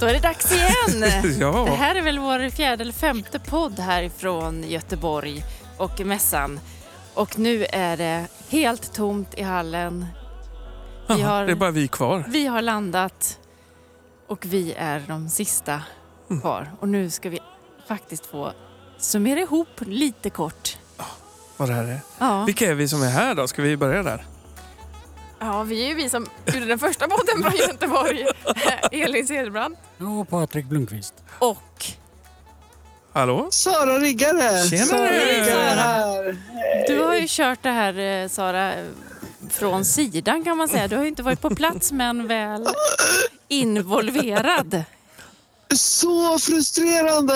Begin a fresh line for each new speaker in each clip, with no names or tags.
Då är det dags igen.
Ja.
Det här är väl vår fjärde eller femte podd härifrån Göteborg och mässan. Och nu är det helt tomt i hallen. Vi har,
Det är bara vi kvar.
vi har landat och vi är de sista
Mm.
kvar. Och nu ska vi faktiskt få summera ihop lite kort.
Vad det här är.
Ja.
Vilka är vi som är här då? Ska vi börja där?
Ja, vi är ju vi som gjorde den första podden från Göteborg. Elin Cederbrand.
Och Patrik Blomqvist.
Och
Hallå?
Sara Riggare!
Tjenare!
Sara Riggare här.
du har ju kört det här eh, Sara från sidan kan man säga. Du har ju inte varit på plats men väl involverad.
Så frustrerande!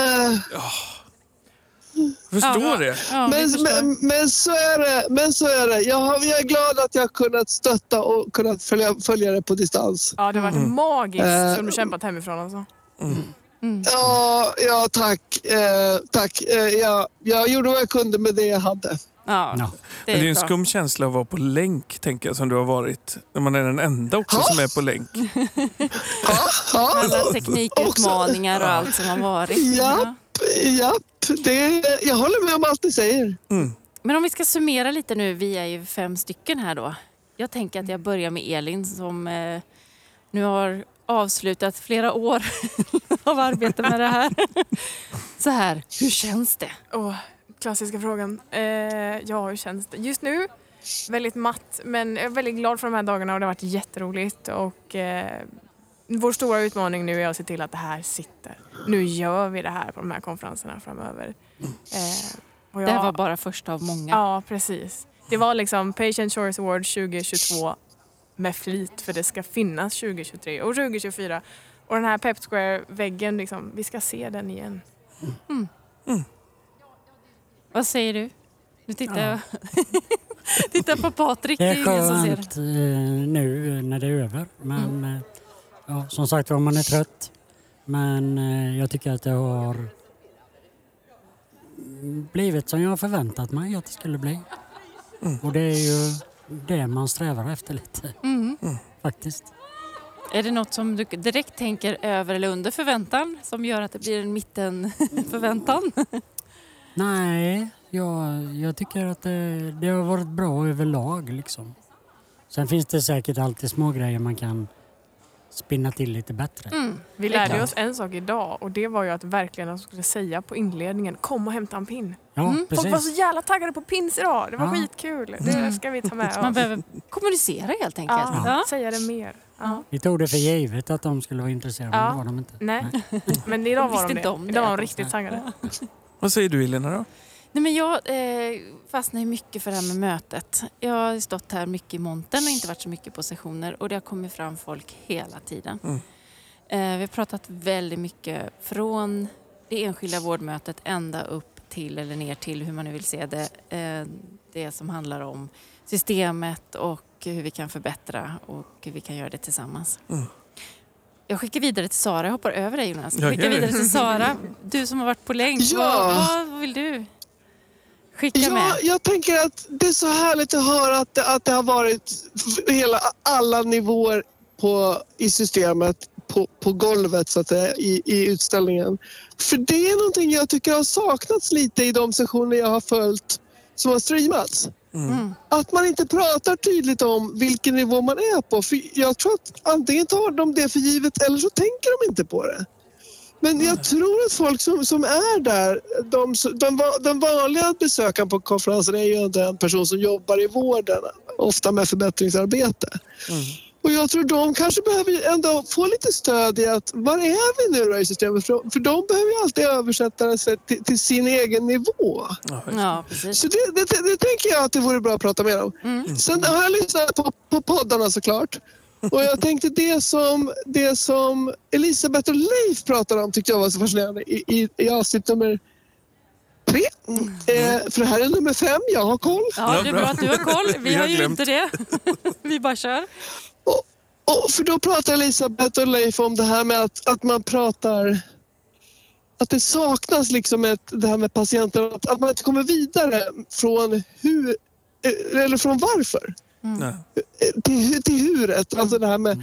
Förstår
Ja.
det.
Ja,
Men,
förstår.
men, men så är det. Men så är det. Jag, har, jag är glad att jag har kunnat stötta och kunnat följa, följa det på distans.
Ja, det har varit magiskt
Eh.
som du kämpat hemifrån alltså.
Ja, ja tack. Eh, tack. Eh, ja, jag gjorde vad jag kunde med det jag hade.
Ja,
Ja.
det
Men det är
är
en
bra.
skum känsla att vara på länk, tänker jag, som du har varit. När man är den enda också
Ja.
som är på länk.
Ja, ja,
Alla teknikutmaningar och allt som har varit.
Ja. Japp. Det, jag håller med om allt ni säger.
Men om vi ska summera lite nu, vi är ju fem stycken här då. Jag tänker att jag börjar med Elin som eh, nu har avslutat flera år av arbete med det här. Så här, hur känns det?
Åh, klassiska frågan. Eh, ja, hur känns det? Just nu, väldigt matt, men jag är väldigt glad för de här dagarna och det har varit jätteroligt. Och, eh, vår stora utmaning nu är att se till att det här sitter. Nu gör vi det här på de här konferenserna framöver. Eh, och
Det här
jag-
var bara första av många.
Ja, precis. Det var liksom Patient Choice Award 2022 med flit för det ska finnas 2023 och 2024. Och den här Pep Square-väggen, liksom, vi ska se den igen.
Vad säger du? Nu tittar jag tittar på Patrik.
Det
Det
är
är ingen som ser
skönt eh, nu när det är över. Men eh, ja, som sagt var, man är trött. Men eh, jag tycker att det har blivit som jag har förväntat mig att det skulle bli. Och det är ju det man strävar efter lite.
Mm.
Faktiskt.
Är det något som du direkt tänker över eller under förväntan som gör att det blir en mittenförväntan?
Nej, jag, jag tycker att det, det har varit bra överlag. Liksom. Sen finns det säkert alltid små grejer man kan spinna till lite bättre.
Mm.
Vi lärde oss en sak idag och det var ju att verkligen att de skulle säga på inledningen kom och hämta en pin.
Ja,
Mm.
Folk var så jävla taggade på pins idag. Det var
Ja.
skitkul. Det ska vi ta med
Man
oss.
behöver kommunicera helt enkelt.
Ja,
Ja.
säga det mer. Ja.
Vi tog det för givet att de skulle vara intresserade,
Ja.
men det var de inte.
Nej, men idag var de det. Idag var de riktigt taggade.
Vad säger du Elina då?
Nej, men jag eh, fastnar ju mycket för det här med mötet. Jag har stått här mycket i montern och inte varit så mycket på sessioner och det har kommit fram folk hela tiden.
Mm.
Eh, vi har pratat väldigt mycket från det enskilda vårdmötet ända upp till eller ner till hur man nu vill se det. Eh, det som handlar om systemet och hur vi kan förbättra och hur vi kan göra det tillsammans.
Mm.
Jag skickar vidare till Sara. Jag hoppar över dig Jonas.
Ja,
Jag skickar vidare till Sara. Du som har varit på länk.
Ja.
Vad, vad vill du skicka
Ja,
med?
jag tänker att det är så härligt att höra att det, att det har varit hela, alla nivåer på, i systemet på, på golvet så att säga, i, i utställningen. För det är någonting jag tycker har saknats lite i de sessioner jag har följt som har streamats.
Mm.
Att man inte pratar tydligt om vilken nivå man är på. För jag tror att antingen tar de det för givet eller så tänker de inte på det. Men jag tror att folk som, som är där, de, de, den vanliga besökaren på konferensen är ju inte en person som jobbar i vården, ofta med förbättringsarbete. Och jag tror de kanske behöver ändå få lite stöd i att var är vi nu då i systemet? För, för de behöver ju alltid översätta det sig till, till sin egen nivå.
Ja,
precis.
Så det, det, det tänker jag att det vore bra att prata mer om.
Mm.
Sen har jag lyssnat på, på poddarna såklart. Och jag tänkte det som, det som Elisabeth och Leif pratade om tyckte jag var så fascinerande i, i, i avsnitt nummer tre. Eh, för det här är nummer fem, jag har koll.
Ja, det är
bra.
att du har koll. Vi,
har
ju inte det. Vi bara kör.
Och, och för då pratar Elisabeth och Leif om det här med att, att man pratar att det saknas liksom ett, det här med patienten, att, att man inte kommer vidare från hur, eh, eller från varför.
Nej.
till, till huret. Alltså det här med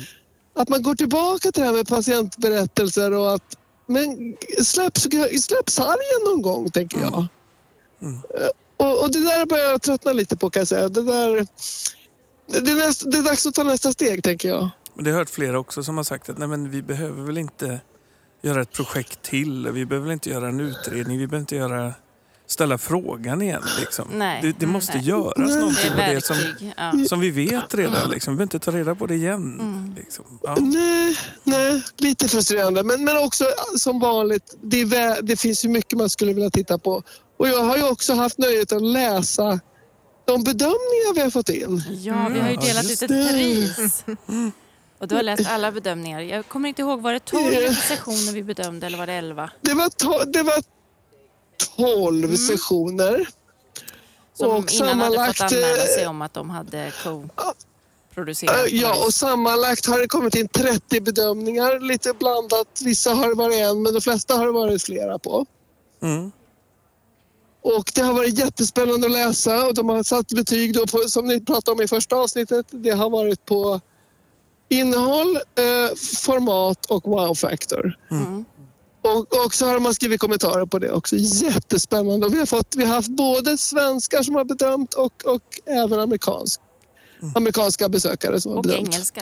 att man går tillbaka till det här med patientberättelser och att men släpps, släpps sargen någon gång, tänker jag.
Mm.
Eh, Och, och det där börjar jag tröttna lite på kan jag säga. Det, där, det, är näst, det är dags att ta nästa steg, tänker jag.
Men det har jag hört flera också som har sagt att nej, men vi behöver väl inte göra ett projekt till. Vi behöver väl inte göra en utredning. Vi behöver inte göra, ställa frågan igen. Liksom.
Nej.
Det, det måste
Nej.
göras någonting med det som.
Ja.
som vi vet redan. Liksom. Vi behöver inte ta reda på det igen.
Mm.
Liksom. Ja.
Nej, nej, lite frustrerande. Men, men också som vanligt, det, är vä- det finns ju mycket man skulle vilja titta på. Och jag har ju också haft nöjet att läsa de bedömningar vi har fått in.
Ja, vi har ju
Ja,
delat
just
ut ett pris. Och du har läst alla bedömningar. Jag kommer inte ihåg, var det 12 sessioner vi bedömde eller var det 11?
Det var, to- det var 12 sessioner.
Som
Och
innan hade fått
sammanlagt,
anmäla sig
eh,
om att de hade co-producerat.
Ja, och sammanlagt har det kommit in 30 bedömningar. Lite blandat. Vissa har det varit en, men de flesta har det varit flera på.
Mm.
Och det har varit jättespännande att läsa och de har satt betyg då på, som ni pratade om i första avsnittet. Det har varit på innehåll, eh, format och wow-faktor.
Mm.
Och, och så har man skrivit kommentarer på det också. Jättespännande. Och vi, har fått, vi har haft både svenskar som har bedömt och, och även amerikansk, amerikanska besökare som har
Och
bedömt.
engelska.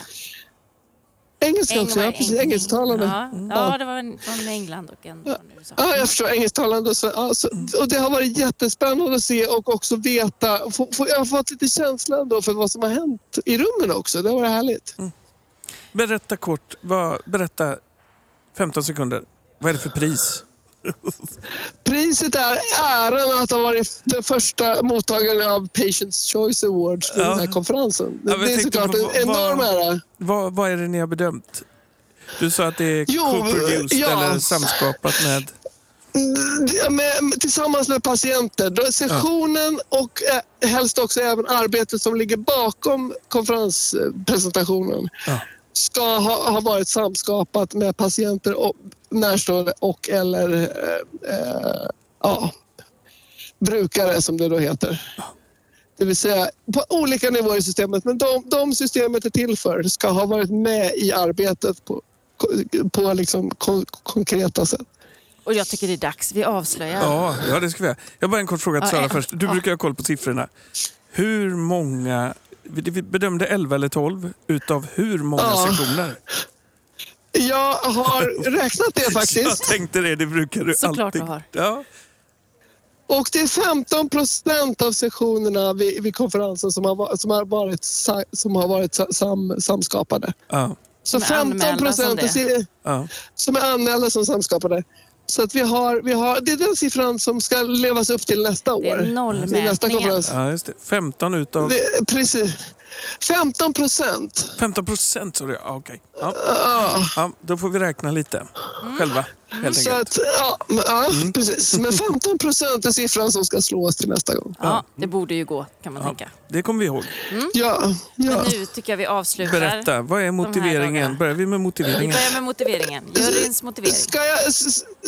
Engelska också, ja, precis. Engelsktalande.
Ja, ja, det var en från England och en från USA.
Ja, jag förstår. Engelsktalande. och Så, ja, så, och det har varit jättespännande att se och också veta. Få, få, jag har fått lite känsla då för vad som har hänt i rummen också. Det har varit härligt.
Berätta kort. Vad, berätta 15 sekunder. Vad är det för pris?
Priset är äran att ha varit den första mottagaren av Patients Choice Awards för
Ja.
den här konferensen. Det,
Ja,
det är såklart
på
en
vad-
enorm ära.
Vad, vad är det ni har bedömt? Du sa att det är co-produced
ja.
eller samskapat med...
Med, tillsammans med patienter. Sessionen och eh, helst också även arbetet som ligger bakom konferenspresentationen. Ska ha, ha varit samskapat med patienter och närstående och eller eh, eh, ja, brukare som det då heter. Det vill säga på olika nivåer i systemet. Men de, de systemet är till för ska ha varit med i arbetet på, på liksom kon, konkreta sätt.
Och jag tycker det är dags. Vi avslöjar.
Ja, ja, det ska vi göra. Jag har bara en kort fråga till Sara
ja.
först. Du
Ja.
brukar ha koll på siffrorna. Hur många... Vi bedömde 11 eller 12 utav hur många
Ja.
sessioner?
Jag har räknat det
Jag
faktiskt.
tänkte det, det brukar du
Såklart
alltid.
du har.
Ja.
Och det är 15 procent av sessionerna vid, vid konferensen som har, som har varit, som har varit sa- sam, samskapade.
Ja.
Så
Som är
15
anmälda som
procent
det.
som är anmälda som samskapade. Så att vi har, vi har, det är den siffran som ska levas upp till nästa år.
Det är
nästa
nollmätningen.
konferens.
ja, just det. 15 utav...
Det, precis. 15 procent.
15 procent sa du? Ja, okej. Ja.
Ja.
Ja, då får vi räkna lite själva, helt
Så
enkelt.
att, ja, ja
Mm.
precis. Men 15 procent är siffran som ska slås till nästa gång.
Ja, det borde ju gå kan man
Ja,
tänka.
det kommer vi ihåg.
Ja, ja.
Men nu tycker jag vi avslutar.
Berätta, vad är motiveringen? Börjar vi med
Vi
motiveringen?
börjar med motiveringen. Juryns motivering.
Ska jag,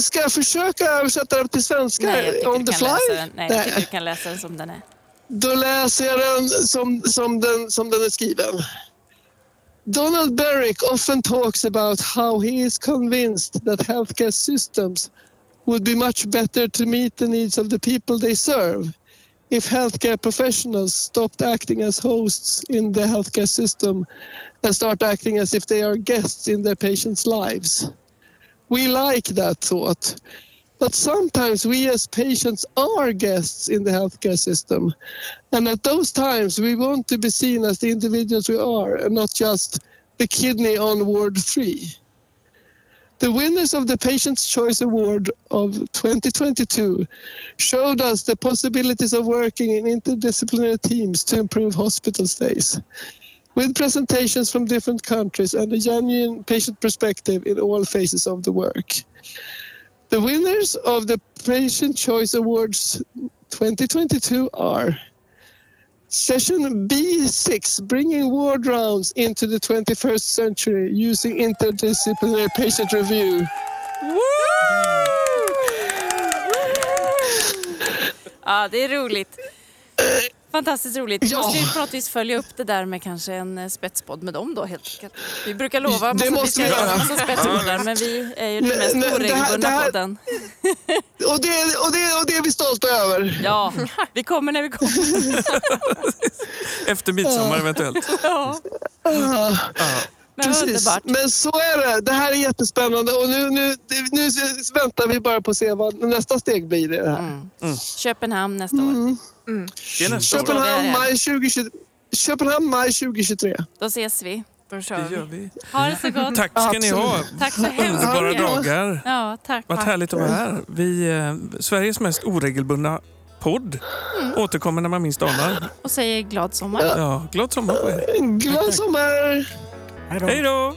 ska jag försöka översätta det till svenska on the fly?
den. Nej, jag tycker du kan läsa den som den är.
Då läser jag den som, som, den som den är skriven. Donald Berwick often talks about how he is convinced that healthcare systems would be much better to meet the needs of the people they serve if healthcare professionals stopped acting as hosts in the healthcare system and start acting as if they are guests in their patients' lives. We like that thought. But sometimes we as patients are guests in the healthcare system. And at those times, we want to be seen as the individuals we are and not just the kidney on ward three. The winners of the Patient's Choice Award of 2022 showed us the possibilities of working in interdisciplinary teams to improve hospital stays. With presentations from different countries and a genuine patient perspective in all phases of the work. The winners of the Patient Choice Awards 2022 are Session B6, bringing ward rounds into the 21st century using interdisciplinary patient review. Woo!
Ja, det är roligt. Fantastiskt roligt. Vi
Ja.
måste ju på något vis följa upp det där med kanske en eh, spetspodd med dem då helt enkelt. Vi brukar lova
Det måste
ska
vi
göra massa spetspoddar men vi är ju den mest oregelbundna
det här-
podden.
Och det, och, det, och det är vi stolta över.
Ja, vi kommer när vi kommer.
Efter midsommar eventuellt.
Ja,
Ja.
men
Precis.
underbart.
Men så är det. Det här är jättespännande och nu, nu, nu väntar vi bara på att se vad nästa steg blir i det här.
Mm. Köpenhamn nästa år.
Mm.
Det är nästa år.
Köpenhamn, maj 2023. Köpenhamn, maj 2023.
Då ses vi.
Då kör
Det gör
vi.
vi.
Ha det så gott.
Tack ska ni ha.
Tack så hemskt
Underbara dagar.
Ja, tack.
Vad härligt att vara här. Vi, eh, Sveriges mest oregelbundna podd återkommer när man minst anar.
Och säger glad sommar.
Ja, glad sommar på er.
Glad sommar!
Hej då.
Hej då!